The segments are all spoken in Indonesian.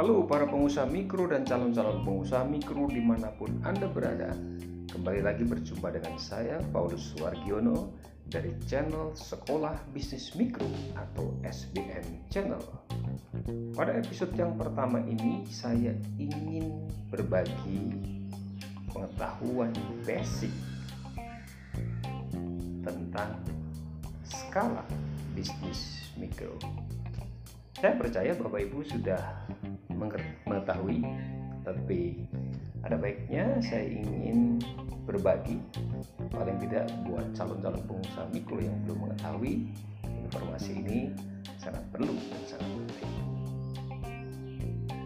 Halo para pengusaha mikro dan calon-calon pengusaha mikro di mana pun Anda berada. Kembali lagi berjumpa dengan saya Paulus Suwargiono dari channel Sekolah Bisnis Mikro atau SBM Channel. Pada episode yang pertama ini saya ingin berbagi pengetahuan basic tentang skala bisnis mikro saya percaya Bapak Ibu sudah mengetahui, tapi ada baiknya saya ingin berbagi paling tidak buat calon-calon pengusaha mikro yang belum mengetahui informasi ini sangat perlu dan sangat penting.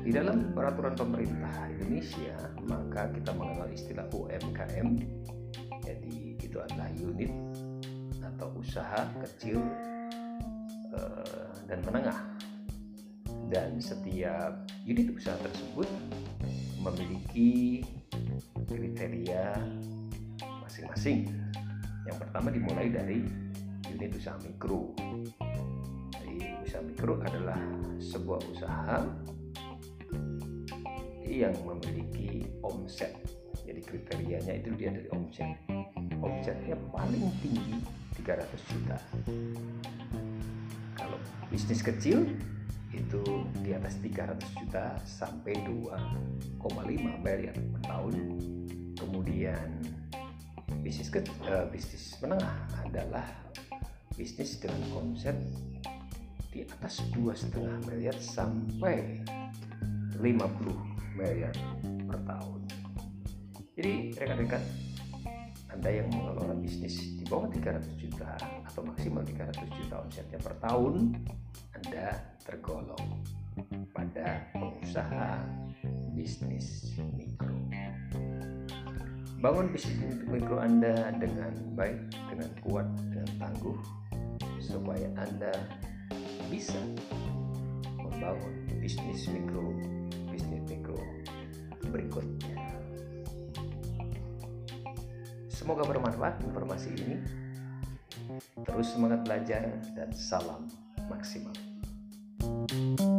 Di dalam peraturan pemerintah Indonesia, maka kita mengenal istilah UMKM. Jadi itu adalah unit atau usaha kecil eh, dan menengah dan setiap unit usaha tersebut memiliki kriteria masing-masing. Yang pertama dimulai dari unit usaha mikro. Jadi usaha mikro adalah sebuah usaha yang memiliki omset. Jadi kriterianya itu dia dari omset. Omsetnya paling tinggi 300 juta. Kalau bisnis kecil itu di atas 300 juta sampai 2,5 miliar per tahun kemudian bisnis ke, uh, bisnis menengah adalah bisnis dengan konsep di atas 2,5 miliar sampai 50 miliar per tahun. Jadi rekan-rekan anda yang mengelola bisnis di bawah 300 juta atau maksimal 300 juta omsetnya per tahun Anda tergolong pengusaha bisnis mikro. Bangun bisnis mikro Anda dengan baik, dengan kuat, dengan tangguh, supaya Anda bisa membangun bisnis mikro, bisnis mikro berikutnya. Semoga bermanfaat informasi ini. Terus semangat belajar dan salam maksimal. thank you